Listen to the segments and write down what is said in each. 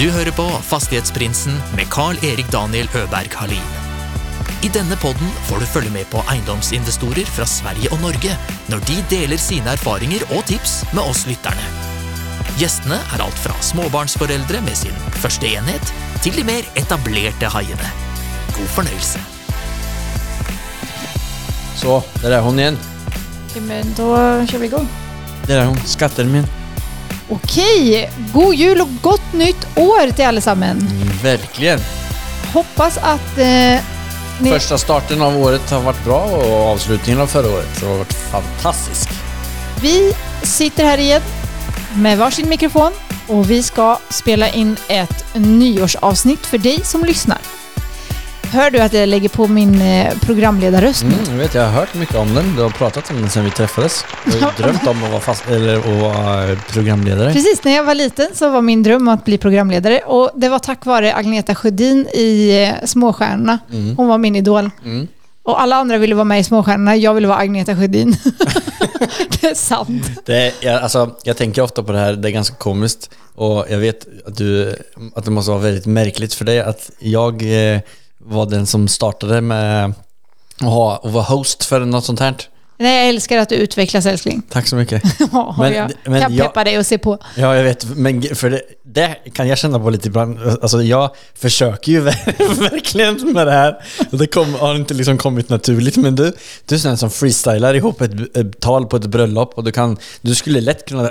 Du hører på Fastighetsprinsen med Carl-Erik Daniel Øberg Halin. I denne podden får du følge med på eiendomsinvestorer fra Sverige og Norge når de deler sine erfaringer og tips med oss lytterne. Gjestene er alt fra småbarnsforeldre med sin første enhet, til de mer etablerte haiene. God fornøyelse. Så, där är hon igen. Men då kör vi igång. Där är hon, skatten min. Okej, god jul och gott nytt år till allesammans. Mm, verkligen. Hoppas att eh, ni... Första starten av året har varit bra och avslutningen av förra året har varit fantastisk. Vi sitter här igen med varsin mikrofon och vi ska spela in ett nyårsavsnitt för dig som lyssnar. Hör du att jag lägger på min eh, programledarröst nu? Mm, jag vet, jag har hört mycket om den. Du har pratat om den sedan vi träffades. Du har drömt om att vara, fast, eller, att vara programledare. Precis, när jag var liten så var min dröm att bli programledare och det var tack vare Agneta Sjödin i eh, Småstjärnorna. Hon var min idol. Mm. Och alla andra ville vara med i Småstjärnorna, jag ville vara Agneta Sjödin. det är sant. Det jag, alltså, jag tänker ofta på det här, det är ganska komiskt. Och jag vet att, du, att det måste vara väldigt märkligt för dig att jag eh, var den som startade med att ha, och vara host för något sånt här. Nej, jag älskar att du utvecklas älskling. Tack så mycket. Ja, Men- jag men kan jag- peppa dig och se på. Ja, jag vet. Men för det, det kan jag känna på lite ibland. Alltså jag försöker ju ver- verkligen med det här. Det kom, har inte liksom kommit naturligt. Men du, du är sån som freestylar ihop ett, ett tal på ett bröllop och du, kan, du skulle lätt kunna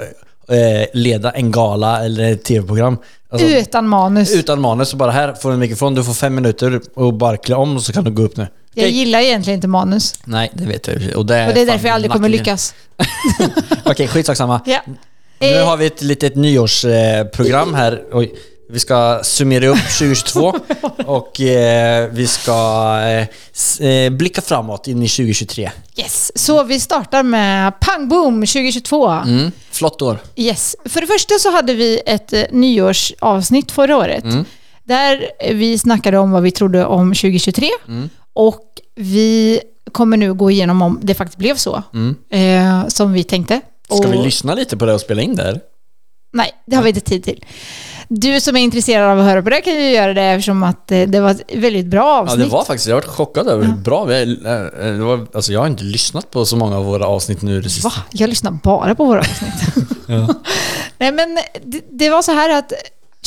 eh, leda en gala eller ett tv-program. Alltså, Utan manus. utan manus. Så bara här får du en mikrofon, du får fem minuter och bara klä om och så kan du gå upp nu. Jag Okej. gillar egentligen inte manus. Nej, det vet jag. Och det är, Och det är därför jag aldrig kommer nackdelen. lyckas. Okej, skitsamma. Ja. Nu Eh, har vi ett litet nyårsprogram här. Oj. Vi ska summera upp 2022 och eh, vi ska eh, eh, blicka framåt in i 2023. Yes, så vi startar med pang boom 2022. Mm. Flott år. Yes. För det första så hade vi ett eh, nyårsavsnitt förra året. Mm. Där vi snackade om vad vi trodde om 2023. Mm. Och vi kommer nu gå igenom om det faktiskt blev så. Eh, som vi tänkte. Mm. Ska och, vi lyssna lite på det och spela in det här? Nej, det har vi inte tid till. Du som är intresserad av att höra på det kan ju göra det eftersom att eh, det var ett väldigt bra Ja, avsnitt. det var faktiskt, jag har varit chockad över hur bra vi. Eh, Det var, alltså jag har inte lyssnat på så många av våra avsnitt nu det sista. Va? Jag lyssnar bara på våra avsnitt. Nej, men det, det var så här att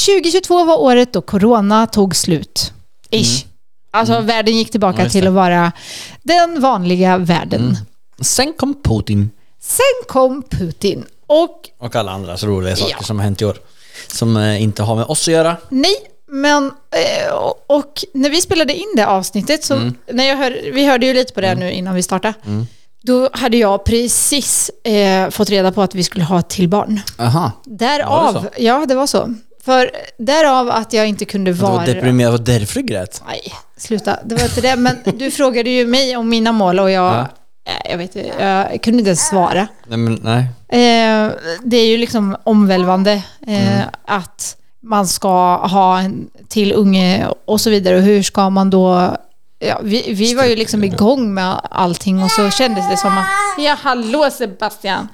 2022 var året då corona tog slut. Ish. Alltså världen gick tillbaka Mm. Ja, till att vara den vanliga världen. Mm. Sen kom Putin Sen kom Putin och och alla andra så roliga saker Ja. som har hänt i år. Som eh, inte har med oss att göra. nej, men eh, och- när vi spelade in det avsnittet så Mm. när jag hör, vi hörde ju lite på det nu innan vi startade. Då hade jag precis eh, fått reda på att vi skulle ha ett till barn. Aha. Därav, Var det ja det var så. För därav att jag inte kunde Det var vara... deprimerad, det var därför du grät. Nej, sluta. Det var inte det. Men du frågade ju mig om mina mål och jag... Ja. Eh, Jag vet jag kunde inte ens svara. Nej men nej. Eh, det är ju liksom omvälvande eh, Mm. att man ska ha en till unge och så vidare. Och hur ska man då... Ja, vi, vi var ju liksom igång med allting och så kändes det som att... Ja, hallå Sebastian!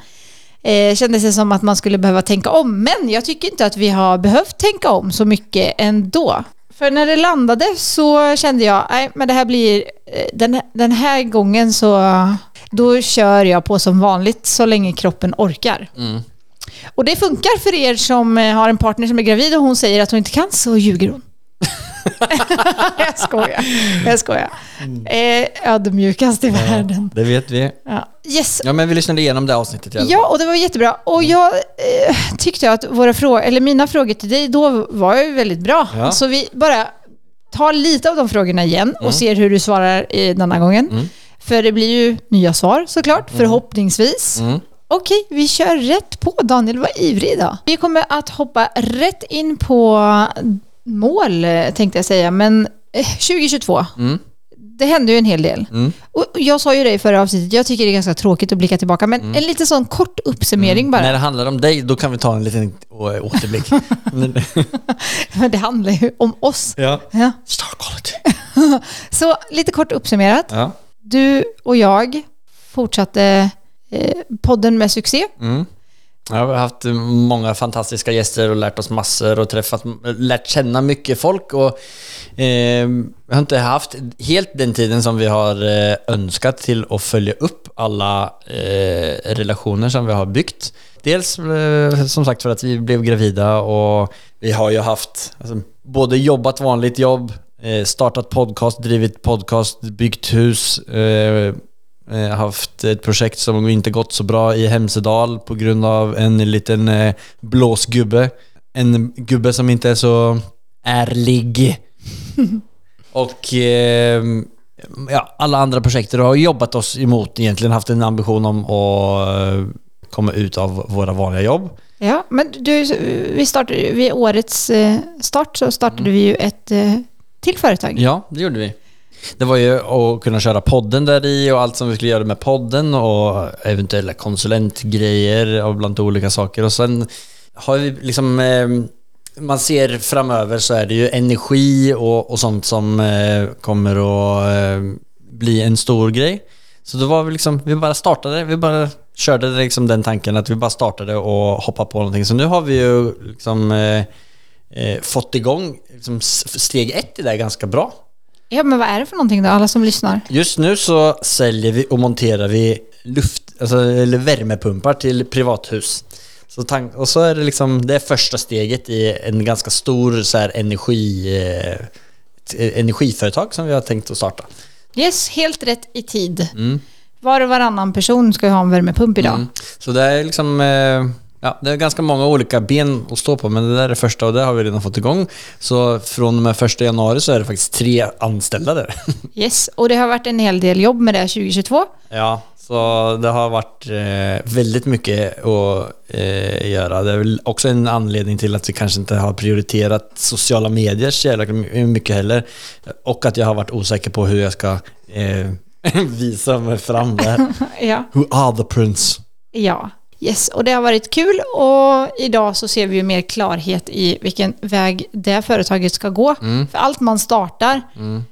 Eh, kändes det som att man skulle behöva tänka om. Men jag tycker inte att vi har behövt tänka om så mycket ändå. För när det landade så kände jag, nej men det här blir, eh, den, den här gången så, då kör jag på som vanligt så länge kroppen orkar. Mm. Och det funkar för er som eh, har en partner som är gravid och hon säger att hon inte kan, så ljuger hon. jag skojar. Jag skojar. Eh, ödmjukast i världen. Det vet vi. Ja. Yes. Ja men vi lyssnade igenom det avsnittet i alla fall. Ja, och det var jättebra. Och jag eh, tyckte att våra frågor, eller mina frågor till dig då var ju väldigt bra. Ja. Så vi bara tar lite av de frågorna igen och ser hur du svarar i denna gången. Mm. För det blir ju nya svar såklart, förhoppningsvis. Mm. Okej, vi kör rätt på. Daniel var ivrig idag. Vi kommer att hoppa rätt in på mål, eh, tänkte jag säga. Men eh, 2022, Mm. det hände ju en hel del. Mm. Och jag sa ju det i förra avsnittet, jag tycker det är ganska tråkigt att blicka tillbaka. Men en lite sån kort uppsummering bara. När det handlar om dig, då kan vi ta en liten å- återblick. Men- Men det handlar ju om oss. ja. Ja. Star quality. Så lite kort uppsummerat. Ja. Du och jag fortsatte eh, podden med succé. Ja, vi har haft många fantastiska gäster och lärt oss massor och träffat, lärt känna mycket folk och eh, vi har inte haft helt den tiden som vi har eh, önskat till att följa upp alla eh, relationer som vi har byggt. Dels eh, som sagt för att vi blev gravida och vi har ju haft alltså, både jobbat vanligt jobb, eh, startat podcast, drivit podcast, byggt hus, eh, eh, haft ett projekt som inte gått så bra i Hemsedal på grund av en liten eh, blåsgubbe. En gubbe som inte är så ärlig. och eh, ja, alla andra projekt har jobbat oss emot egentligen, haft en ambition om att komma ut av våra vanliga jobb. Ja, men du, vi startade, vid årets start så startade vi ju ett till företag. Ja, det gjorde vi. Det var ju att kunna köra podden där i och allt som vi skulle göra med podden och eventuella konsulentgrejer och bland olika saker. Och sen har vi liksom... Eh, man ser framöver så är det ju energi och, och sånt som eh, kommer att eh, bli en stor grej. Så då var vi liksom, vi bara startade, vi bara körde liksom den tanken att vi bara startade och hoppade på någonting. Så nu har vi ju liksom eh, fått igång liksom steg ett i det ganska bra. Ja, men vad är det för någonting då, alla som lyssnar? Just nu så säljer vi och monterar vi luft, alltså, eller värmepumpar till privathus. Så tank, och så är det liksom, det är första steget i en ganska stor så här, energi, eh, energiföretag som vi har tänkt att starta. Yes, helt rätt i tid. Mm. Var och varannan person ska ju ha en värmepump idag. Mm. Så det är liksom... Eh, Ja, det är ganska många olika ben att stå på, men det där är det första och det har vi redan fått igång. Så från och med första januari så är det faktiskt tre anställda där. Yes, och det har varit en hel del jobb med det 2022. Ja, så det har varit eh, väldigt mycket att eh, göra. Det är väl också en anledning till att vi kanske inte har prioriterat sociala medier så jävla mycket heller. Och att jag har varit osäker på hur jag ska eh, visa mig fram där. ja. Who are the prince? Ja, Yes, och det har varit kul och idag så ser vi ju mer klarhet i vilken väg det företaget ska gå. Mm. För allt man startar mm.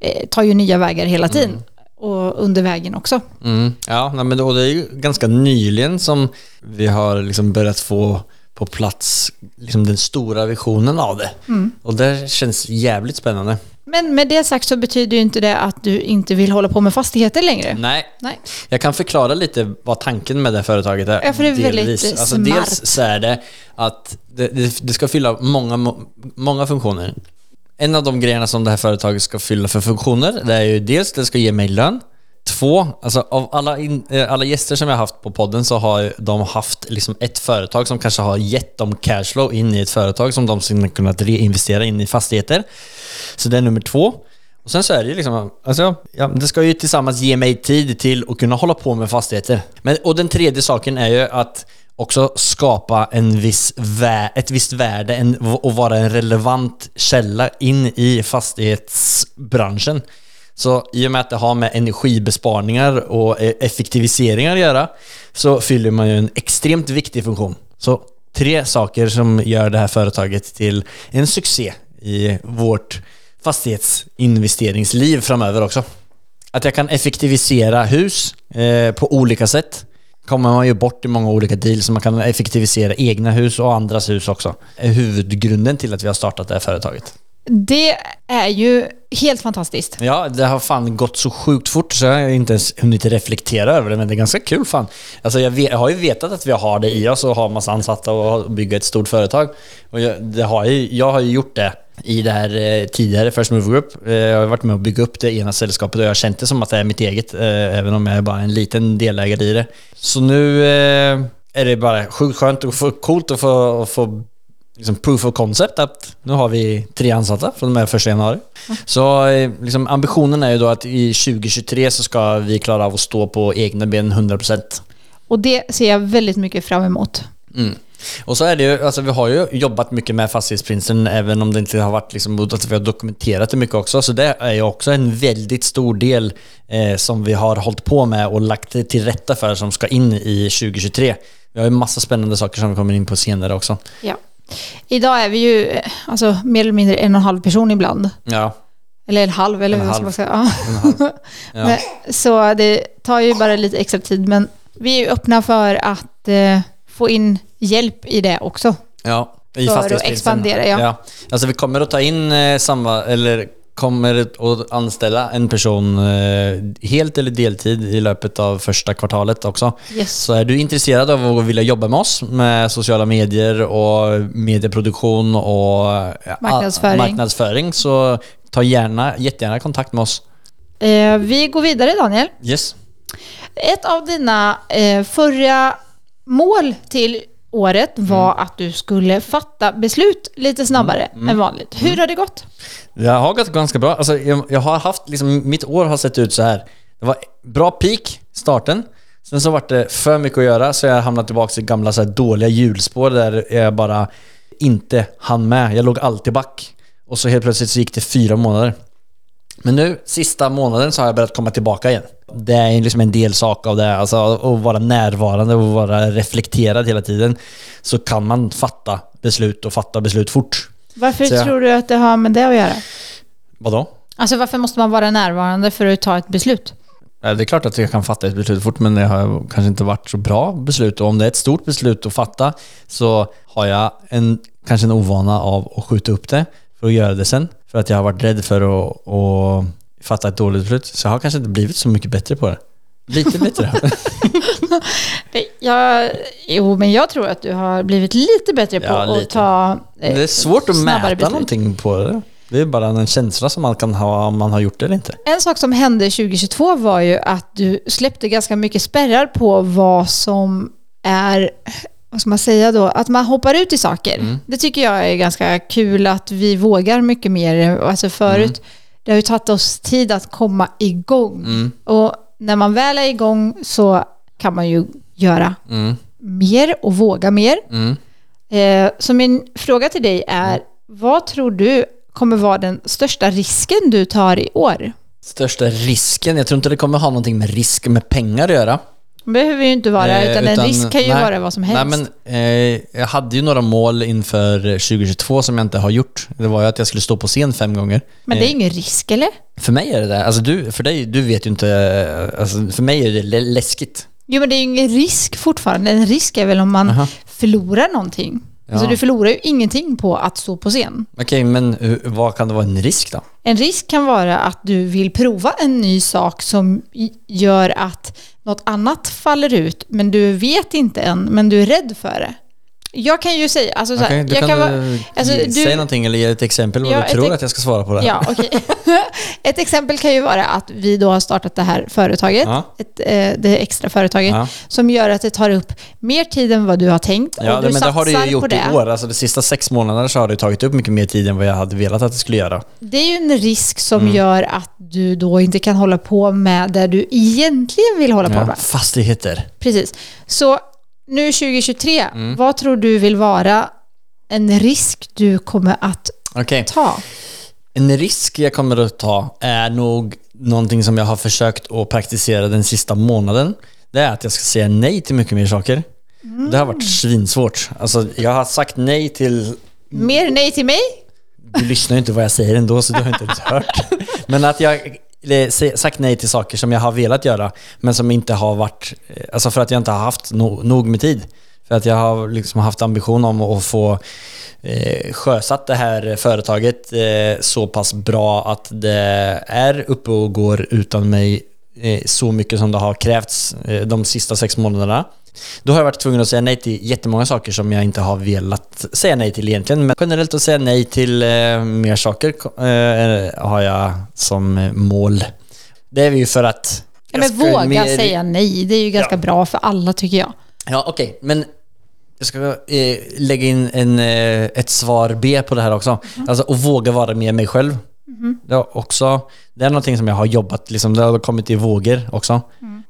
eh, tar ju nya vägar hela tiden. Mm. Och under vägen också. Mm. Ja, men då, det är ju ganska nyligen som vi har liksom börjat få på plats liksom den stora visionen av det. Mm. Och det känns jävligt spännande. Men med det sagt så betyder ju inte det att du inte vill hålla på med fastigheter längre. Nej. Nej. Jag kan förklara lite vad tanken med det företaget är. Ja, för det är väldigt alltså, smart. Dels så är det att det, det, det, ska fylla många, många funktioner. En av de grejerna som det här företaget ska fylla för funktioner, det är ju dels att det ska ge mig lön. Två, alltså av alla, in, eh, alla gäster som jag har haft på podden så har de haft liksom ett företag som kanske har gett dem cashflow in i ett företag som de sen kunnat reinvestera in i fastigheter. Så det är nummer två. Och sen så är det ju liksom, alltså, ja, det ska ju tillsammans ge mig tid till att kunna hålla på med fastigheter. Men, och den tredje saken är ju att också skapa en viss vä ett visst värde en, och vara en relevant källa in i fastighetsbranschen. Så i och med att det har med energibesparingar och e, effektiviseringar att göra så fyller man ju en extremt viktig funktion. Så tre saker som gör det här företaget till en succé i vårt fastighetsinvesteringsliv framöver också. Att jag kan effektivisera hus eh, på olika sätt kommer man ju bort i många olika deals så man kan effektivisera egna hus och andras hus också. är huvudgrunden till att vi har startat det här företaget. Det är ju helt fantastiskt. Ja, det har fan gått så sjukt fort så jag har inte ens hunnit reflektera över det, men det är ganska kul fan. Alltså jag, vet, jag har ju vetat att vi har det i oss och har massa ansatta och bygga ett stort företag. Och jag, har ju, jag har ju gjort det i det här eh, tidigare First Move Group. Eh, jag har varit med och bygga upp det ena sällskapet och jag har känt det som att det är mitt eget, eh, även om jag är bara en liten delägare i det. Så nu är det bara sjukt skönt och coolt att få, att få liksom proof of concept att nu har vi tre ansatta från och med 1 januari. Mm. Så liksom, ambitionen är ju då att i 2023 så ska vi klara av att stå på egna ben 100%. Och det ser jag väldigt mycket fram emot. Mm. Och så är det ju, alltså vi har ju jobbat mycket med Fastighetsprinsen även om det inte har varit liksom, att vi har dokumenterat det mycket också. Så det är ju också en väldigt stor del eh, som vi har hållit på med och lagt till rätta för som ska in i 2023. Vi har ju massa spännande saker som vi kommer in på senare också. Ja. Idag är vi ju eh, alltså, mer eller mindre en och en halv person ibland. Ja. Eller en halv, eller vad ska man säga? Ja. ja. Men, så det tar ju bara lite extra tid, men vi är ju öppna för att eh, få in hjälp i det också. Ja, i För att fastighetsprinsen. expandera, ja. Alltså vi kommer att ta in eh, samma, eller kommer att anställa en person eh, helt eller deltid i löpet av första kvartalet också. Yes. Så är du intresserad av att vilja jobba med oss med sociala medier och medieproduktion och ja, Marknadsföring. marknadsföring så ta gärna, jättegärna kontakt med oss. Eh, vi går vidare Daniel. Yes. Ett av dina eh, förra mål till året var att du skulle fatta beslut lite snabbare än vanligt. Hur har det gått? Det har gått ganska bra. Alltså, jag, jag har haft, liksom, mitt år har sett ut så här. Det var bra peak, starten. Sen så vart det för mycket att göra så jag hamnade tillbaka i gamla så här, dåliga hjulspår där jag bara inte hann med. Jag låg alltid back. Och så helt plötsligt så gick det fyra månader. Men nu, sista månaden, så har jag börjat komma tillbaka igen. Det är liksom en del sak av det, alltså att vara närvarande och vara reflekterad hela tiden. Så kan man fatta beslut och fatta beslut fort. Varför jag- tror du att det har med det att göra? Vadå? Alltså varför måste man vara närvarande för att ta ett beslut? Det är klart att jag kan fatta ett beslut fort, men det har kanske inte varit så bra beslut. Och om det är ett stort beslut att fatta så har jag en, kanske en ovana av att skjuta upp det för att göra det sen. För att jag har varit rädd för att, att fatta ett dåligt beslut. Så jag har kanske inte blivit så mycket bättre på det. Lite bättre. Jag, jo, men jag tror att du har blivit lite bättre på Ja, att lite. ta eh, det är svårt att mäta beslut. någonting på det. Det är bara en känsla som man kan ha om man har gjort det eller inte. En sak som hände 2022 var ju att du släppte ganska mycket spärrar på vad som är, vad ska man säga då, att man hoppar ut i saker. Mm. Det tycker jag är ganska kul att vi vågar mycket mer. Alltså förut, Mm. det har ju tagit oss tid att komma igång. Mm. Och när man väl är igång så kan man ju göra Mm. mer och våga mer. Mm. Eh, så min fråga till dig är, vad tror du kommer vara den största risken du tar i år? Största risken? Jag tror inte det kommer ha någonting med risk med pengar att göra. Behöver ju inte vara, Eh, utan, en risk kan ju nej, vara vad som helst. Nej, men, eh, jag hade ju några mål inför 2022 som jag inte har gjort. Det var ju att jag skulle stå på scen fem gånger. Men det är Eh, ingen risk, eller? För mig är det det. Alltså du, för dig, du vet ju inte... eh, Alltså, för mig är det lä- läskigt. Jo, men det är ju ingen risk fortfarande. En risk är väl om man Aha. förlorar någonting. Alltså du förlorar ju ingenting på att stå på scen. Okej, men hur- vad kan det vara en risk då? En risk kan vara att du vill prova en ny sak som gör att något annat faller ut, men du vet inte än, men du är rädd för det. Jag kan ju säga, alltså så här, du jag kan, kan vara, alltså, du- säga någonting eller ge ett exempel vad Ja, du tror att jag ska svara på det. Ja, okej. Ett exempel kan ju vara att vi då har startat det här företaget, Ja. ett, eh, det extra företaget, Ja. som gör att det tar upp mer tid än vad du har tänkt. Ja, och det, du men det har du satsar ju gjort det. i år. Alltså de sista sex månaderna så har det tagit upp mycket mer tid än vad jag hade velat att det skulle göra. Det är ju en risk som Mm. gör att du då inte kan hålla på med det du egentligen vill hålla på med. Fastigheter. Precis. Så nu 2023, Mm. vad tror du vill vara en risk du kommer att Okej. ta? En risk jag kommer att ta är nog någonting som jag har försökt att praktisera den sista månaden. Det är att jag ska säga nej till mycket mer saker. Det har varit svinsvårt. Alltså, jag har sagt nej till... Mer nej till mig? Du lyssnar ju inte vad jag säger ändå, så du har inte ens hört. Men att jag eller, sagt nej till saker som jag har velat göra, men som inte har varit... Eh, alltså för att jag inte har haft no, nog med tid. För att jag har liksom haft ambition om att få eh, sjösatt det här företaget eh, så pass bra att det är uppe och går utan mig så mycket som det har krävts eh, de sista sex månaderna. Då har jag varit tvungen att säga nej till jättemånga saker som jag inte har velat säga nej till egentligen. Men generellt att säga nej till eh, mer saker eh, har jag som eh, mål. Det är ju för att... Ja, men våga mer- säga nej. Det är ju ganska Ja. bra för alla tycker jag. Ja, okej, men jag ska eh, lägga in en, eh, ett svar B på det här också. Alltså att våga vara med mig själv. Det, är också, det är någonting som jag har jobbat, liksom, det har kommit i vågor också.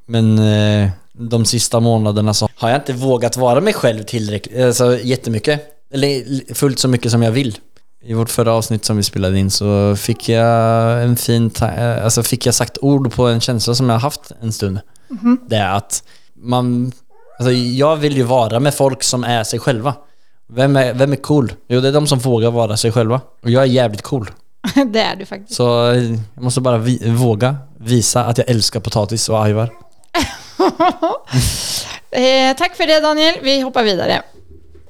Men eh, de sista månaderna så har jag inte vågat vara mig själv tillräckligt, alltså jättemycket. Eller fullt så mycket som jag vill. I vårt förra avsnitt som vi spelade in så fick jag en fin, eh, alltså fick jag sagt ord på en känsla som jag har haft en stund. Det är att man, alltså jag vill ju vara med folk som är sig själva. Vem är, vem är cool? Jo, det är de som vågar vara sig själva. Och jag är jävligt cool. det är du faktiskt. Så eh, jag måste bara vi, våga visa att jag älskar potatis och ajvar. eh, tack för det Daniel, vi hoppar vidare.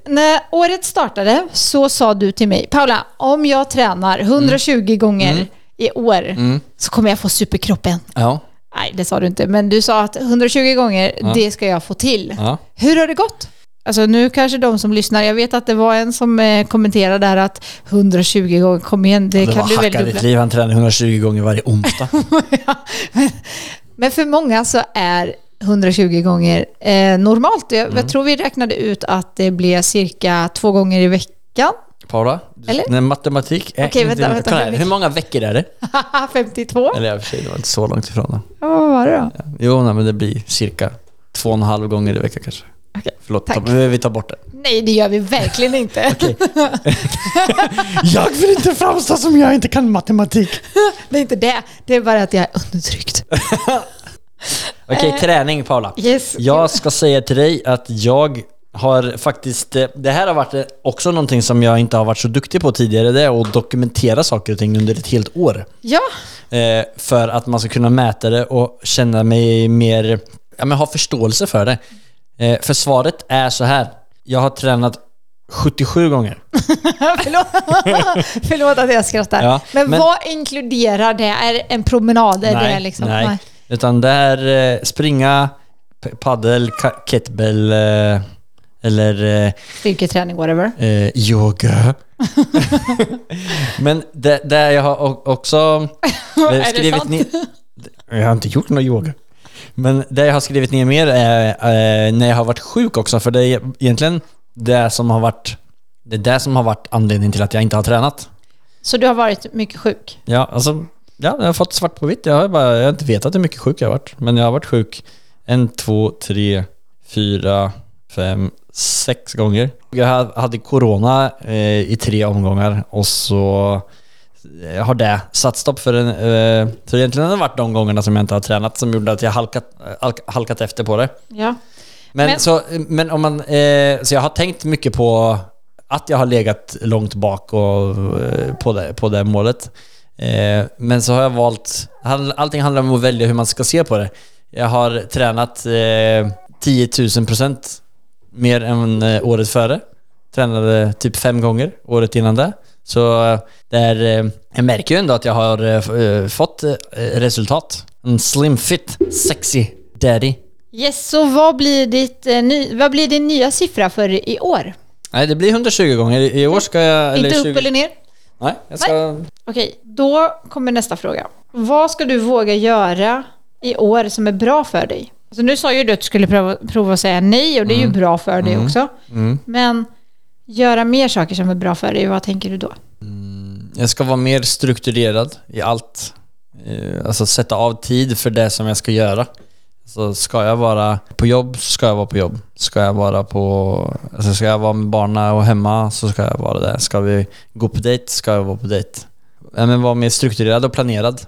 När året startade så sa du till mig, Paula, om jag tränar 120 gånger i år så kommer jag få superkroppen. Ja. Nej, det sa du inte, men du sa att 120 gånger, det ska jag få till. Ja. Hur har det gått? Alltså nu kanske de som lyssnar, jag vet att det var en som eh, kommenterade där att 120 gånger, kom igen, det, Det kan var du väl hacka ditt dubbla. liv. Han tränar 120 gånger varje onsdag. Men för många så är 120 gånger eh, normalt. Jag, Mm. jag tror vi räknade ut att det blev cirka två gånger i veckan. Paula, Eller? Nej, matematik är Okej, vänta, vänta, här, vänta. hur många veckor är det? 52? Eller för sig, det var inte så långt ifrån. Ja, vad var det då? Jo, nej, men det blir cirka två och en halv gånger i veckan kanske. Okej, Förlåt, tack. ta, vi tar bort det. Nej, det gör vi verkligen inte. Jag vill inte framstå som jag inte kan matematik. Det är inte det. Det är bara att jag är undertryckt. Okej, träning Paula. Yes. Jag ska säga till dig att jag har faktiskt, eh, det här har varit eh, också någonting som jag inte har varit så duktig på tidigare, det är att dokumentera saker och ting under ett helt år. Ja, Eh, för att man ska kunna mäta det och känna mig mer, ja men ha förståelse för det. Eh, för svaret är så här. Jag har tränat 77 gånger. förlåt. förlåt att jag skrattar. Ja, men, men- vad inkluderar det? Är det en promenad? Är det liksom? nej. Utan det är eh, springa, paddel, kettlebell eh, eller eh, Styrketräning, whatever. eh, yoga. Men det, det jag har också Är eh, det skrivit sant? ner... Jag har inte gjort någon yoga. Men det jag har skrivit ner mer är eh, när jag har varit sjuk också, för det är egentligen det som har varit det är det som har varit anledningen till att jag inte har tränat. Så du har varit mycket sjuk? Ja, alltså, ja, jag har fått svart på vitt. Jag har, bara, jag har inte vetat hur mycket sjuk jag har varit. Men jag har varit sjuk en, två, tre, fyra, fem, sex gånger. Jag ha- hade corona eh, i tre omgångar och så har det satt stopp för en... Eh, så egentligen har det varit de gångerna som jag inte har tränat som gjorde att jag halkat, eh, halk, halkat efter på det. Ja. Men, Men- Så, men om man... Eh, så jag har tänkt mycket på att jag har legat långt bak och, eh, på, det, på det målet. Eh, men så har jag valt... all- Allting handlar om att välja hur man ska se på det. Jag har tränat eh, 10 000 procent mer än eh, året före. Tränade typ fem gånger året innan det. Så eh, det är, eh, jag märker ju ändå att jag har eh, fått resultat. En slim fit, sexy daddy. Yes, så vad blir, ditt, vad blir din nya siffra för i år? Nej, det blir 120 gånger. I år ska jag... Inte upp 20 eller ner? Nej, jag ska... Okej, då kommer nästa fråga. Vad ska du våga göra i år som är bra för dig? Alltså nu sa ju du att du skulle prova, prova att säga nej och det är ju bra för dig också. Mm. Men göra mer saker som är bra för dig, vad tänker du då? Jag ska vara mer strukturerad i allt. Eh, Alltså sätta av tid för det som jag ska göra. Så ska jag vara på jobb så ska jag vara på jobb. Ska jag vara på... Alltså ska jag vara med barnen och hemma så ska jag vara där. Ska vi gå på dejt ska jag vara på dejt. Men vara mer strukturerad och planerad.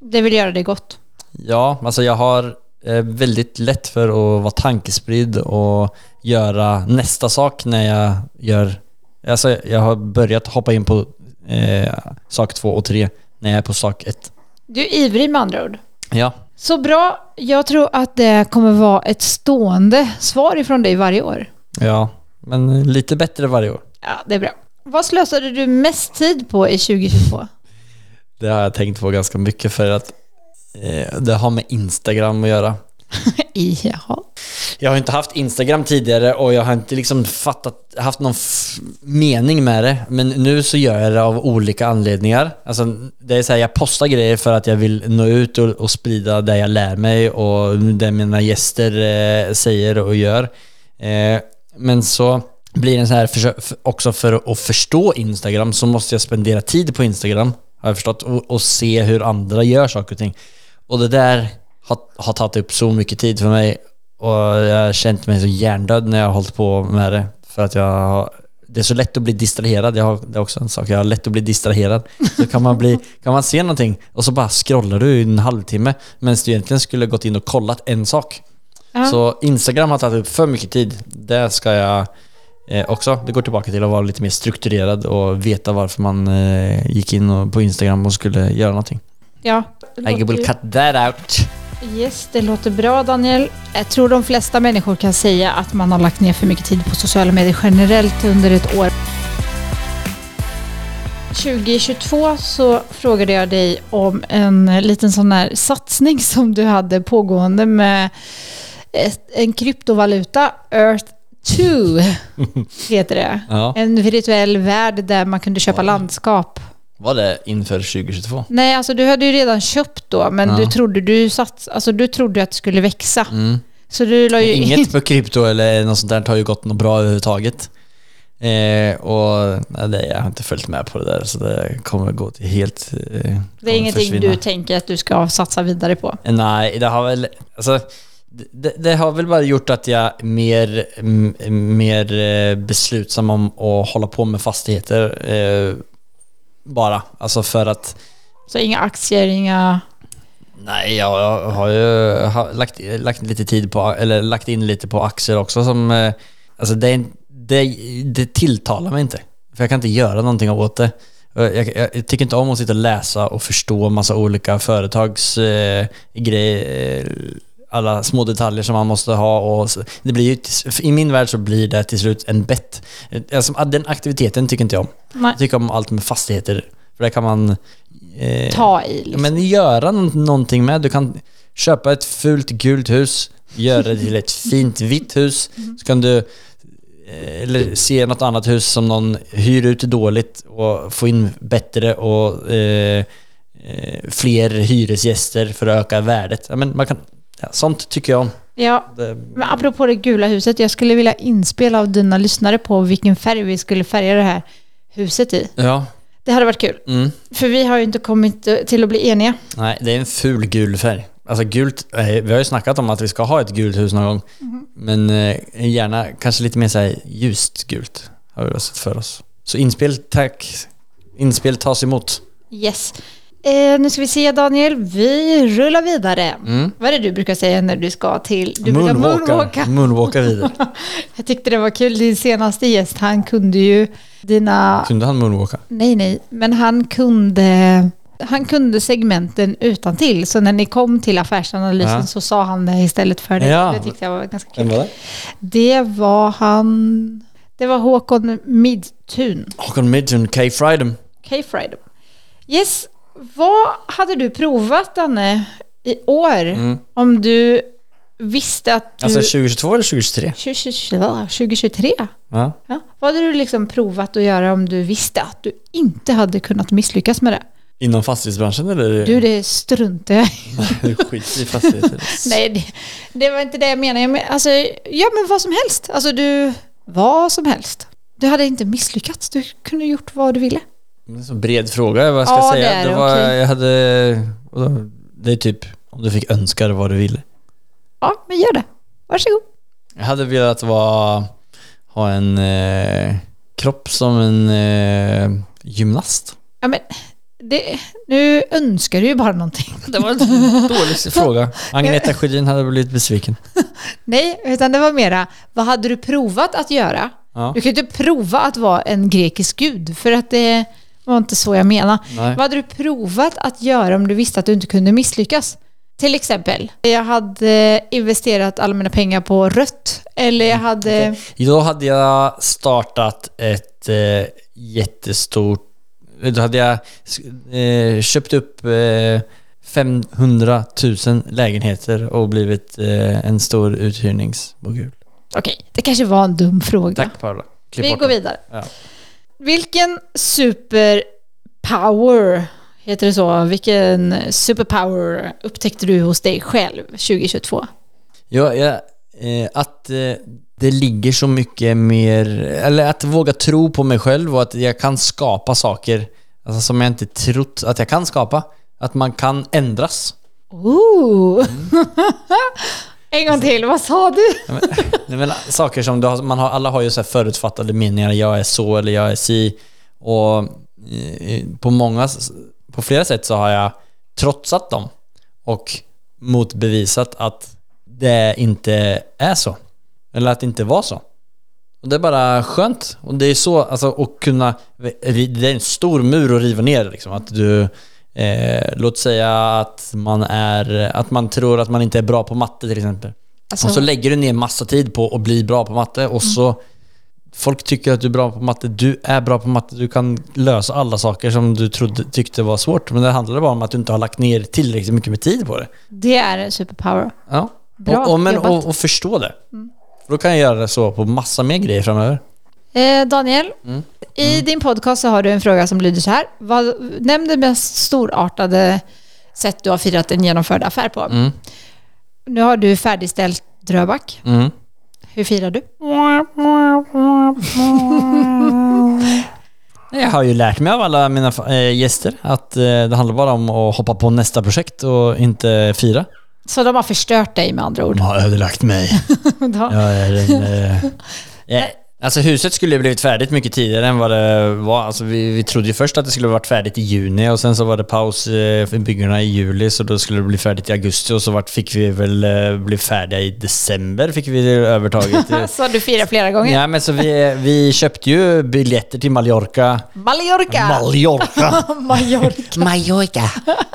Det vill göra dig gott. Ja, alltså jag har väldigt lätt för att vara tankespridd och göra nästa sak när jag gör... Alltså jag har börjat hoppa in på eh, sak två och tre när jag är på sak ett. Du är ivrig med andra ord. Ja. Så bra. Jag tror att det kommer vara ett stående svar ifrån dig varje år. Ja, men lite bättre varje år. Ja, det är bra. Vad slösade du mest tid på i 2022? Det har jag tänkt på ganska mycket för att eh, det har med Instagram att göra. Jaha. Jag har inte haft Instagram tidigare och jag har inte liksom fattat, haft någon mening med det. Men nu så gör jag det av olika anledningar. Alltså, det är så här, jag postar grejer för att jag vill nå ut och, och sprida det jag lär mig och det mina gäster eh, säger och gör. Eh, men så blir det så här, för, också för att förstå Instagram så måste jag spendera tid på Instagram, har jag förstått, och, och se hur andra gör saker och ting. Och det där har, har tagit upp så mycket tid för mig och jag har känt mig så hjärndöd när jag har hållit på med det. För att jag har, det är så lätt att bli distraherad. Jag har, det är också en sak. Jag har lätt att bli distraherad. Så kan man, bli, kan man se någonting och så bara scrollar du i en halvtimme medan du egentligen skulle gått in och kollat en sak. Ja. Så Instagram har tagit upp för mycket tid. Det ska jag eh, också. Det går tillbaka till att vara lite mer strukturerad och veta varför man eh, gick in och, på Instagram och skulle göra någonting. Ja. I will cut that out. Yes, det låter bra Daniel. Jag tror de flesta människor kan säga att man har lagt ner för mycket tid på sociala medier generellt under ett år. 2022 så frågade jag dig om en liten sån här satsning som du hade pågående med en kryptovaluta, Earth 2 heter det. Ja. En virtuell värld där man kunde köpa landskap. Var det inför 2022? Nej, alltså du hade ju redan köpt då, men Ja. du trodde du sats, alltså du trodde att det skulle växa. Mm. Så du la ju in... Inget på krypto eller något sånt där har ju gått något bra överhuvudtaget. Eh, och nej, jag har inte följt med på det där så det kommer gå till helt... Eh, Det är ingenting försvinna. du tänker att du ska satsa vidare på. Nej, det har väl... Alltså, det, det har väl bara gjort att jag är mer, mer eh, beslutsam om att hålla på med fastigheter. Bara. Alltså för att... Så inga aktier, inga... Nej, jag, jag har ju lagt, lagt lite tid på, eller lagt in lite på aktier också som... eh, Alltså det, det, det tilltalar mig inte. För jag kan inte göra någonting åt det. Jag, jag tycker inte om att sitta och läsa och förstå massa olika företags eh, grejer. Eh, Alla små detaljer som man måste ha och så, det blir ju, I min värld så blir det till slut en bett. Alltså, den aktiviteten tycker inte jag om. Nej, Jag tycker om allt med fastigheter. För där kan man... eh, ta i liksom. men göra nå- någonting med. Du kan köpa ett fult gult hus, göra det till ett fint vitt hus. Så kan du eh, eller se något annat hus som någon hyr ut dåligt och få in bättre och eh, eh, fler hyresgäster för att öka värdet. Men man kan, ja, sånt tycker jag om. Ja, Det, men apropå det gula huset, jag skulle vilja inspela av dina lyssnare på vilken färg vi skulle färga det här huset i. ja. Det hade varit kul. Mm. För vi har ju inte kommit eh, till att bli eniga. Nej, det är en ful gul färg. Alltså gult, eh, vi har ju snackat om att vi ska ha ett gult hus någon gång. Men eh, gärna kanske lite mer så här ljust gult har vi sett för oss. Så inspel, tack. Inspel tas emot. Yes. Eh, nu ska vi se Daniel, vi rullar vidare. Mm. Vad är det du brukar säga när du ska till... Du brukar moonwalka. Moonwalka vidare. Jag tyckte det var kul, din senaste gäst, han kunde ju dina... Kunde han moonwalka? Nej, nej, men han kunde... Han kunde segmenten utan till. så när ni kom till affärsanalysen Ja. så sa han det istället för dig. Ja. Det tyckte jag var ganska kul. var det? Det var han... Det var Håkon Midtun. Håkon Midtun, K. Friday. K-Friday. Yes, vad hade du provat Danne i år? Mm. Om du visste att du... Alltså 2022 eller 2023? 2023? Ja. Ja. Vad hade du liksom provat att göra om du visste att du inte hade kunnat misslyckas med det? Inom fastighetsbranschen eller? Du, det struntar jag i. Skit i fastigheter. Nej, det, det var inte det jag menade. Jag men, alltså, ja, men vad som helst. Alltså, du... Vad som helst. Du hade inte misslyckats. Du kunde gjort vad du ville. Det en så bred fråga vad jag ska Ja, det säga. är Det, det, var, okej. jag hade... Det är typ om du fick önska dig vad du ville. Ja, men gör det. Varsågod. Jag hade velat vara, ha en eh, kropp som en eh, gymnast. Ja, men det, nu önskar du ju bara någonting. Det var en dålig fråga. Agneta Sjödin hade blivit besviken. Nej, utan det var mera, vad hade du provat att göra? Ja. Du kan ju inte prova att vara en grekisk gud, för att det var inte så jag menade. Nej. Vad hade du provat att göra om du visste att du inte kunde misslyckas? Till exempel, jag hade investerat alla mina pengar på rött, eller jag hade... Då hade jag startat ett eh, jättestort... Då hade jag eh, köpt upp eh, 500 000 lägenheter och blivit eh, en stor uthyrningsmogul. Okej, det kanske var en dum fråga. Tack Paula. Klipp Vi går det. vidare. Ja. Vilken superpower, heter det så? Vilken superpower upptäckte du hos dig själv 2022? Ja, ja eh, att eh, det ligger så mycket mer, eller att våga tro på mig själv och att jag kan skapa saker alltså, som jag inte trott att jag kan skapa. Att man kan ändras. Ooh. Mm. en gång till, vad sa du? Nej, men, saker som du har, man har, alla har ju så här förutfattade meningar, jag är så eller jag är si. Och eh, eh, på många, på flera sätt så har jag trotsat dem och motbevisat att det inte är så. Eller att det inte var så. Och det är bara skönt. Och det är så, alltså att kunna, det är en stor mur att riva ner liksom. Att du Eh, låt säga att man, är, att man tror att man inte är bra på matte till exempel. Alltså, Och så lägger du ner massa tid på att bli bra på matte och så Folk tycker att du är bra på matte. Du är bra på matte. Du kan lösa alla saker som du trodde, tyckte var svårt. Men det handlar bara om att du inte har lagt ner tillräckligt mycket med tid på det. det är en superpower. Ja. Bra och, och, men, och, och förstå det. För Då kan jag göra det så på massa mer grejer framöver. Eh, Daniel, Mm. i din podcast så har du en fråga som lyder så här. Vad, nämn det mest storartade sätt du har firat en genomförd affär på. Mm. Nu har du färdigställt Dröback. Mm. Hur firar du? Jag har ju lärt mig av alla mina äh, gäster att eh, det handlar bara om att hoppa på nästa projekt och inte fira. Så de har förstört dig med andra ord. De har ödelagt mig. Ja. Jag är en... Eh, alltså huset skulle ju blivit färdigt mycket tidigare än vad det var. Alltså vi, vi trodde ju först att det skulle varit färdigt i juni och sen så var det paus eh, för byggena i juli så då skulle det bli färdigt i augusti och så vart fick vi väl eh, bli färdiga i december fick vi övertaget. Så du firar flera gånger. ja men så vi, vi köpte ju biljetter till Mallorca. Mallorca! Mallorca! Mallorca. Mallorca.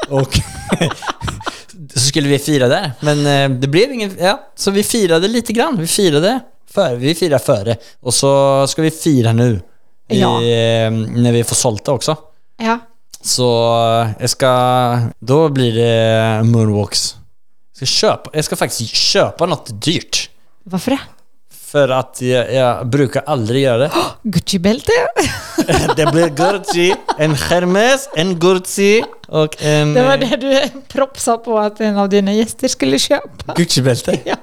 Och så skulle vi fira där. Men eh, det blev ingen... Ja, så vi firade lite grann. Vi firade före. Vi firar före. Och så ska vi fira nu. I, Ja. eh, när vi får sålta också. Ja. Så jag ska... Då blir det moonwalks. Jag ska, köpa, jag ska faktiskt köpa något dyrt. Varför det? För att jag, jag brukar aldrig göra det. Gucci-bälte? det blir Gucci, en Hermes, en Gucci och en... Det var det du propsade på att en av dina gäster skulle köpa. Gucci-bälte? Ja,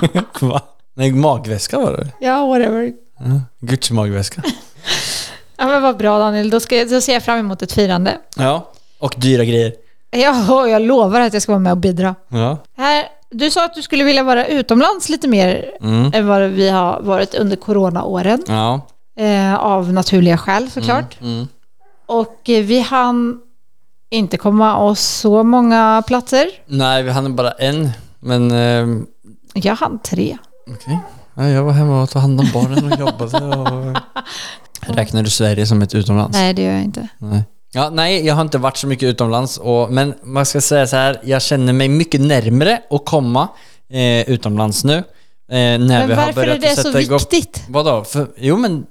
Va? Nej, magväska var det. ja whatever. Ja, Gucci-magväska. Ja, men vad bra Daniel, då, ska, då ser jag fram emot ett firande. Ja. Och dyra grejer. Ja, jag lovar att jag ska vara med och bidra. Ja. Här, du sa att du skulle vilja vara utomlands lite mer Mm. än vad vi har varit under coronaåren. Ja. Eh, av naturliga skäl såklart. Mm. Och eh, vi hann inte komma oss så många platser. Nej, vi hann bara en. Men... Eh, Jag hann tre. Okej. Ja, jag var hemma och tog hand om barnen och jobbade och... Räknar du Sverige som ett utomlands? Nej, det gör jag inte. Nej. Ja, nej, jag har inte varit så mycket utomlands. Och, men man ska säga så här, jag känner mig mycket närmre att komma eh, utomlands nu. Eh, när Men vi har varför är börjat det så igång. viktigt? Vadå? För, jo men...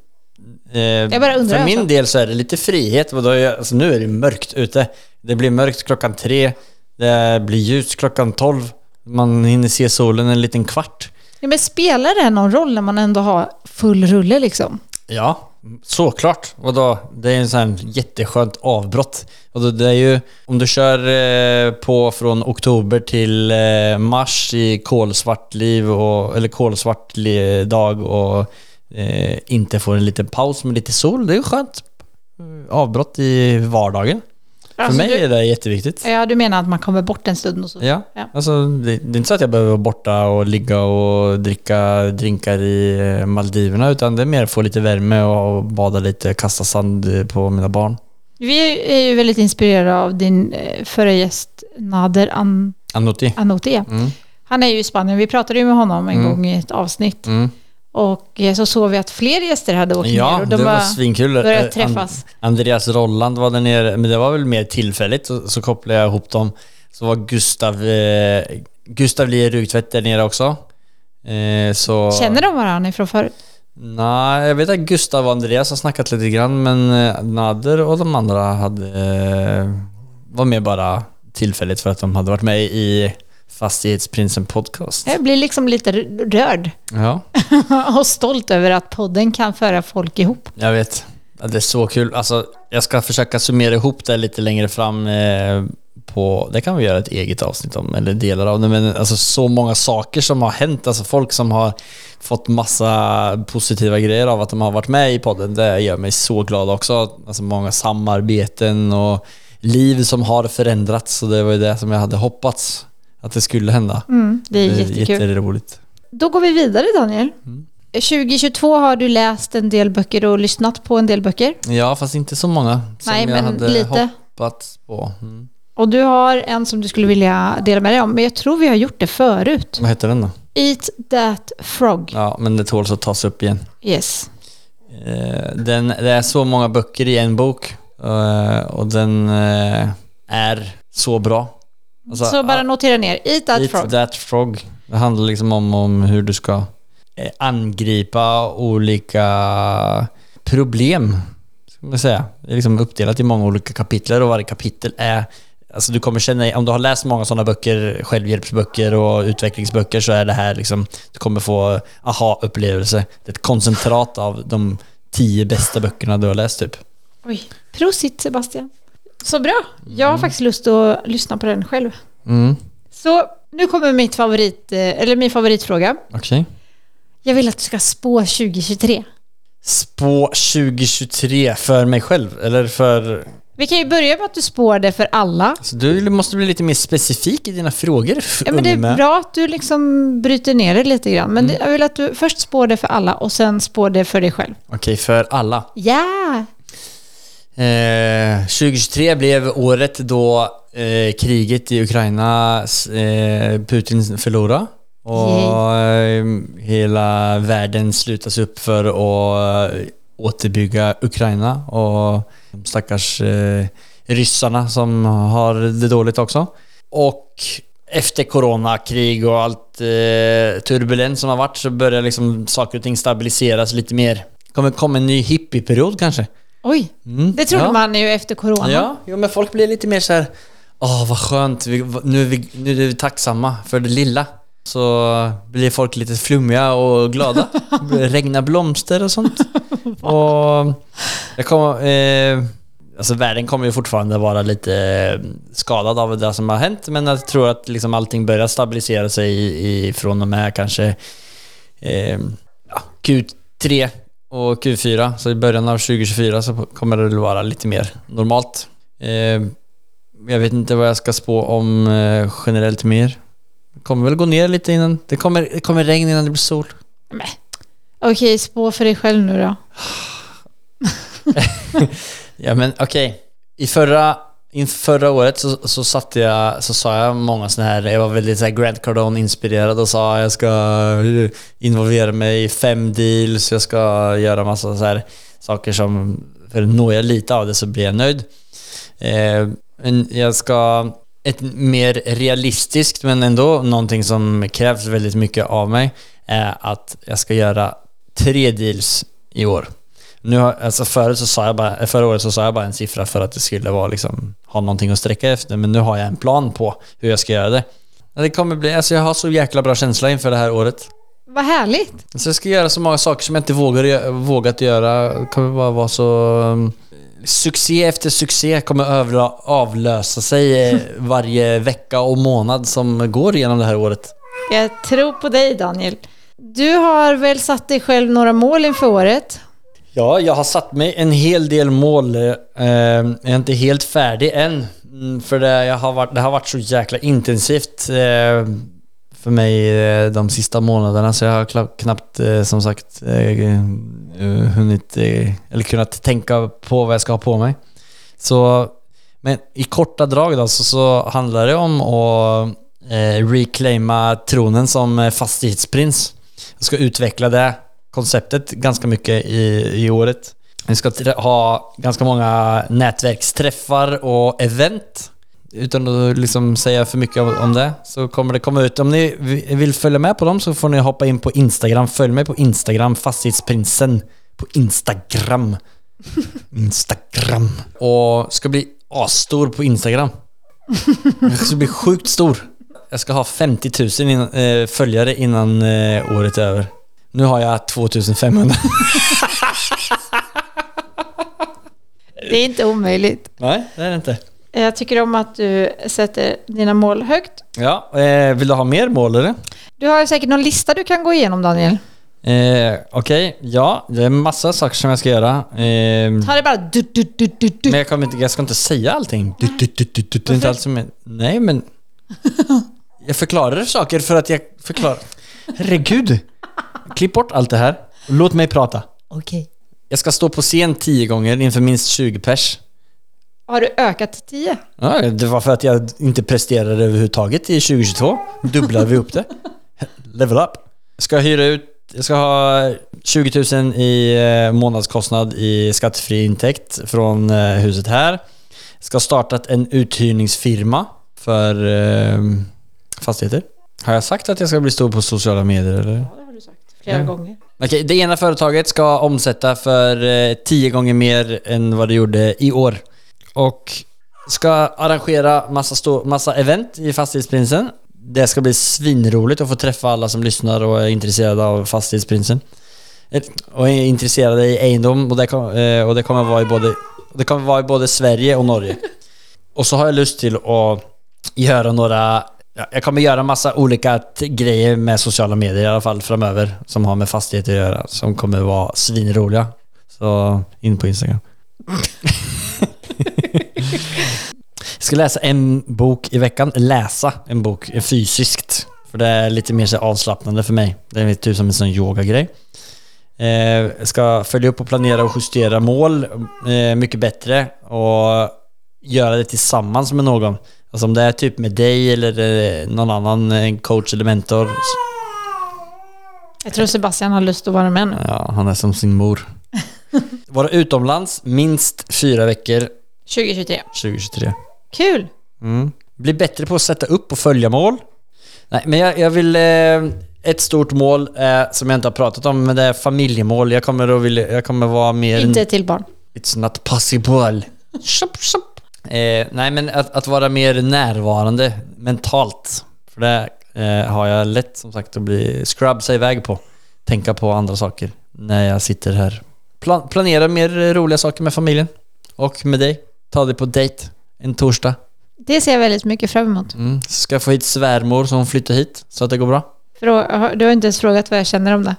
Eh, bara undrar för min alltså. del så är det lite frihet. Vadå? Jag, alltså, nu är det mörkt ute. Det blir mörkt klockan tre. Det blir ljus klockan tolv. Man hinner se solen en liten kvart. Ja, men spelar det någon roll när man ändå har full rulle liksom? Ja, såklart. Vadå? Det är en sån här jätteskönt avbrott. Vadå, det är ju, om du kör eh, på från oktober till eh, mars i kolsvart liv och, eller kolsvart dag och eh, inte får en liten paus med lite sol. Det är ju skönt eh, avbrott i vardagen. Alltså, För mig du, är det jätteviktigt. Ja, du menar att man kommer bort en stund och så? Ja, Ja. alltså det, det är inte så att jag behöver vara borta och ligga och dricka drinkar i eh, Maldiverna utan det är mer att få lite värme och bada lite, kasta sand på mina barn. Vi är ju väldigt inspirerade av din eh, förra gäst Nader An Anoti. Anote. Mm. Han är ju i Spanien, vi pratade ju med honom en Mm. gång i ett avsnitt. Mm. Och eh, så såg vi att fler gäster hade åkt ner Ja, och det de var var svinkul. börjat Eh, träffas. Andreas Rolland var där nere, men det var väl mer tillfälligt. Så, så kopplade jag ihop dem. Så var Gustav, eh, Gustav Lie Rugtvedt där nere också. Eh, så... Känner de varandra ifrån förut? Nej, jag vet att Gustav och Andreas har snackat lite grann, men eh, Nader och de andra hade, eh, var med bara tillfälligt för att de hade varit med i Fastighetsprinsen podcast. Jag blir liksom lite rörd Ja, och stolt över att podden kan föra folk ihop. jag vet. Det är så kul. Alltså, jag ska försöka summera ihop det lite längre fram eh, på... Det kan vi göra ett eget avsnitt om, eller delar av det. Men alltså så många saker som har hänt. Alltså folk som har fått massa positiva grejer av att de har varit med i podden. Det gör mig så glad också. Alltså många samarbeten och liv som har förändrats. Så det var ju det som jag hade hoppats att det skulle hända. Mm, det är jättekul. Jätteroligt. Då går vi vidare Daniel. Mm. 2022 har du läst en del böcker och lyssnat på en del böcker. Ja, fast inte så många som Nej, jag men hade lite. hoppats på. Mm. Och du har en som du skulle vilja dela med dig om, men jag tror vi har gjort det förut. Vad heter den då? Eat that frog. Ja, men det tåls att tas upp igen. Yes. Eh, Den, det är så många böcker i en bok eh, och den eh, är så bra. Alltså, Så bara notera ner. Eat that Eat frog. that frog. Det handlar liksom om, om hur du ska eh, angripa olika problem. Ska man säga. Det är liksom uppdelat i många olika kapitel och varje kapitel är Alltså du kommer känna, om du har läst många sådana böcker, självhjälpsböcker och utvecklingsböcker så är det här liksom, du kommer få aha-upplevelse. Det är ett koncentrat av de tio bästa böckerna du har läst typ. Oj. Prosit Sebastian. Så bra. Jag har faktiskt lust att lyssna på den själv. Mm, Så nu kommer mitt favorit, eh, eller min favoritfråga. okej. Jag vill att du ska spå 2023. Spå 2023 för mig själv, eller för... Vi kan ju börja med att du spår det för alla. Så du måste bli lite mer specifik i dina frågor, Ja, men det är bra att du liksom bryter ner det lite grann. Men det, jag vill att du först spår det för alla och sen spår det för dig själv. Okej, för alla. Ja! Eh, 2023 blev året då eh, kriget i Ukraina, eh, Putin förlorade. Och eh, hela världen slutas upp för att eh, återbygga Ukraina och de stackars eh, ryssarna som har det dåligt också. Och efter coronakrig och allt eh, turbulens som har varit så börjar liksom saker och ting stabiliseras lite mer. Kommer komma en ny hippieperiod kanske. Oj, Mm, det trodde ja. man ju efter corona. Ja, jo, men folk blir lite mer så här. Åh, vad skönt. Vi, nu, är vi, nu är vi tacksamma för det lilla. Så blir folk lite flummiga och glada. Det börjar regna blomster och sånt. och jag kommer... Eh, alltså världen kommer ju fortfarande vara lite eh, skadad av det som har hänt. Men jag tror att liksom allting börjar stabilisera sig i, i, från och med kanske eh, ja, Q3 och Q4. Så i början av 2024 så kommer det vara lite mer normalt. Eh, jag vet inte vad jag ska spå om eh, generellt mer. Det kommer väl gå ner lite innan. Det kommer, det kommer regn innan det blir sol. Men, Okej, spå för dig själv nu då. Ja men okej. I förra, Inför förra året så, så satte jag, så sa jag många sådana här, jag var väldigt så här Grant Cardone inspirerad och sa jag ska involvera mig i fem deals, jag ska göra massa så här saker som, för når jag lite av det så blir jag nöjd. Eh, men jag ska, ett mer realistiskt men ändå någonting som krävs väldigt mycket av mig är att jag ska göra tre deals i år. Nu har, alltså förut så sa jag bara, förra året så sa jag bara en siffra för att det skulle vara liksom, ha någonting att sträcka efter, men nu har jag en plan på hur jag ska göra det. Det kommer bli, alltså jag har så jäkla bra känsla inför det här året. Vad härligt. Så jag ska göra så många saker som jag inte vågar, vågat göra. Det kommer bara vara så... um, Succé efter succé kommer övla, avlösa sig eh, varje vecka och månad som går igenom det här året. Jag tror på dig Daniel. Du har väl satt dig själv några mål inför året? Ja, jag har satt mig en hel del mål. Eh, jag är inte helt färdig än. Mm, för det, jag har varit, det har varit så jäkla intensivt eh, för mig eh, de sista månaderna så jag har knappt eh, som sagt eh, eh, hunnit eh, eller kunnat tänka på vad jag ska ha på mig. Så, men i korta drag då så, så handlar det om att eh, reclaima tronen som eh, fastighetsprins. Jag ska utveckla det konceptet ganska mycket i, i året. Vi ska ha ganska många nätverksträffar och event. Utan att liksom säga för mycket om, det så kommer det komma ut. Om ni vi- vill följa med på dem så får ni hoppa in på Instagram. Följ mig på Instagram, Fastighetsprinsen på Instagram. Instagram. Och ska bli asstor på Instagram. Jag ska bli sjukt stor. Jag ska ha 50 000 innan, eh, följare innan eh, året är över. Nu har jag 2500. Det är inte omöjligt. Nej, det är det inte. Jag tycker om att du sätter dina mål högt. Ja, eh, vill du ha mer mål eller? Du har säkert någon lista du kan gå igenom Daniel. Eh, Okej, ja, det är massa saker som jag ska göra. Eh, Ta det bara du, du, du, du, du. men jag, kommer inte, jag ska inte säga allting. Du, du, du, du, du, är inte allt som är, Nej, men... Jag förklarar saker för att jag förklarar... Herregud! Klipp bort allt det här. Låt mig prata. Okej. Jag ska stå på scen tio gånger inför minst 20 pers. Har du ökat till 10? Ja, det var för att jag inte presterade överhuvudtaget i 2022. Dubblar vi upp det. Level up. Jag ska hyra ut, jag ska ha 20 000 i eh, månadskostnad i skattefri intäkt från eh, huset här. ska startat en uthyrningsfirma för eh, fastigheter. Har jag sagt att jag ska bli stor på sociala medier eller? Flera Ja. gånger. Okej, det ena företaget ska omsätta för eh, tio gånger mer än vad det gjorde i år. Och ska arrangera massa, stå, massa event i Fastighetsprinsen. Det ska bli svinroligt att få träffa alla som lyssnar och är intresserade av Fastighetsprinsen. Och är intresserade i egendom och det, kom, eh, och det kommer vara i både det kommer vara i både Sverige och Norge. Och så har jag lust till att göra några Ja, jag kommer göra massa olika grejer med sociala medier i alla fall framöver som har med fastigheter att göra som kommer vara svinroliga. Så in på Instagram. jag ska läsa en bok i veckan. Läsa en bok fysiskt. För det är lite mer så avslappnande för mig. Det är typ som en sån yogagrej. Eh, jag ska följa upp och planera och justera mål eh, mycket bättre och göra det tillsammans med någon. Alltså om det är typ med dig eller eh, någon annan eh, coach eller mentor. Jag tror Sebastian har lust att vara med nu. Ja, han är som sin mor. Vara utomlands minst fyra veckor 2023. 2023. Kul! Mm. Bli bättre på att sätta upp och följa mål. Nej, men jag, jag vill... Eh, ett stort mål eh, som jag inte har pratat om, men det är familjemål. Jag kommer att vilja, jag kommer vara mer... Inte till barn. It's not possible. Shop, shop. Eh, nej, men att, att vara mer närvarande mentalt. För det eh, har jag lätt som sagt att bli scrubsa iväg på. Tänka på andra saker när jag sitter här. Plan, planera mer roliga saker med familjen. Och med dig. Ta dig på dejt en torsdag. Det ser jag väldigt mycket fram emot. Mm. Ska få hit svärmor som flyttar hit så att det går bra. Frå- Du har inte ens frågat vad jag känner om det.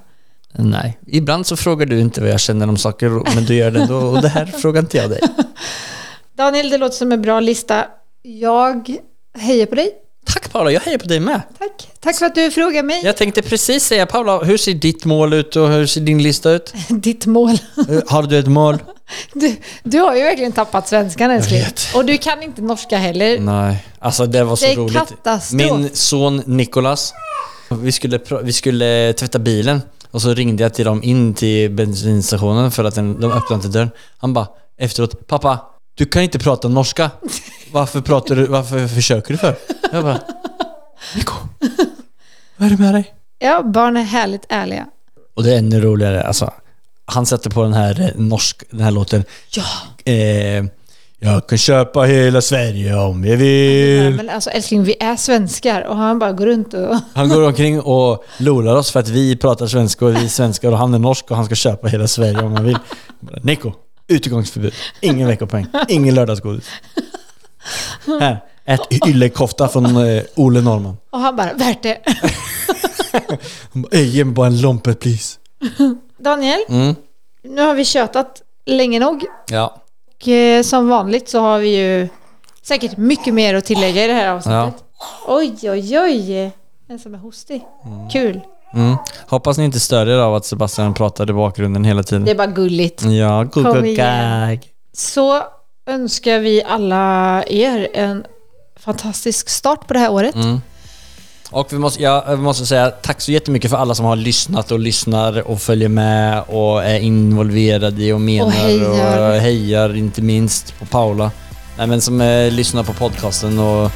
Nej, ibland så frågar du inte vad jag känner om saker men du gör det ändå och det här frågar inte jag dig. Daniel, det låter som en bra lista. Jag hejar på dig. Tack Paula, jag hejar på dig med. Tack. Tack för att du frågar mig. Jag tänkte precis säga Paula, hur ser ditt mål ut och hur ser din lista ut? Ditt mål. Har du ett mål? Du, du har ju verkligen tappat svenskan älskling. Och du kan inte norska heller. Nej, alltså det var så Det roligt. katastrof. Min son Nikolas, vi skulle, vi skulle tvätta bilen och så ringde jag till dem in till bensinstationen för att den, de öppnade inte dörren. Han bara efteråt, pappa, du kan inte prata norska. Varför pratar du, varför försöker du för? Jag bara, Niko, vad är det med dig? Ja, barn är härligt ärliga. Och det är ännu roligare, alltså. Han sätter på den här eh, norsk, den här låten. Ja. Eh, jag kan köpa hela Sverige om jag vill. Men alltså älskling, vi är svenskar och han bara går runt och... Han går omkring och lolar oss för att vi pratar svenska och vi är svenskar och han är norsk och han ska köpa hela Sverige om han vill. Bara, Nico, utegångsförbud. Ingen veckopoäng. Ingen lördagsgodis. Här, ät yllekofta från eh, Ole Norman. Och han bara, värt det. Han bara, "Ey, ge mig bara en lompet please. Daniel, Mm. nu har vi tjötat länge nog. Ja. Och eh, som vanligt så har vi ju säkert mycket mer att tillägga i det här avsnittet. Oj, oj, oj. En som är hostig. Kul. Mm. Hoppas ni inte stör er av att Sebastian pratar i bakgrunden hela tiden. Det är bara gulligt. Ja. Gag. Så önskar vi alla er en fantastisk start på det här året. Mm. Och vi måste, ja, vi måste säga tack så jättemycket för alla som har lyssnat och lyssnar och följer med och är involverade i och menar Och hejar. och hejar inte minst på Paula. Nej, men som eh, lyssnar på podcasten och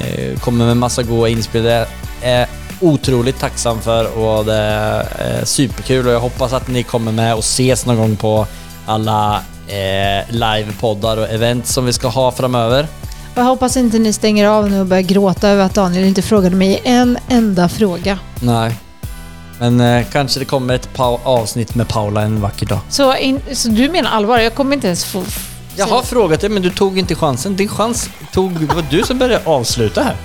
eh, kommer med massa goda inspel. Är otroligt tacksam för och det är superkul och jag hoppas att ni kommer med och ses någon gång på alla eh, livepoddar och event som vi ska ha framöver. Jag hoppas inte ni stänger av nu och börjar gråta över att Daniel inte frågade mig en enda fråga. Nej. Men eh, kanske det kommer ett avsnitt med Paula en vacker dag. Så, in, så du menar allvar? Jag kommer inte ens få... Jag har frågat dig men du tog inte chansen. Din chans tog... Det var du som började avsluta här.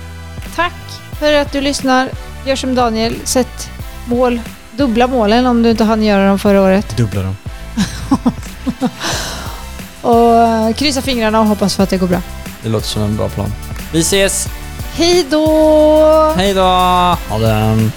Tack för att du lyssnar. Gör som Daniel. Sätt mål. Dubbla målen om du inte hann göra dem förra året. Dubbla dem. Och eh, kryssa fingrarna och hoppas för att det går bra. Det låter som en bra plan. Vi ses! Hej då! Hej då! Ha den!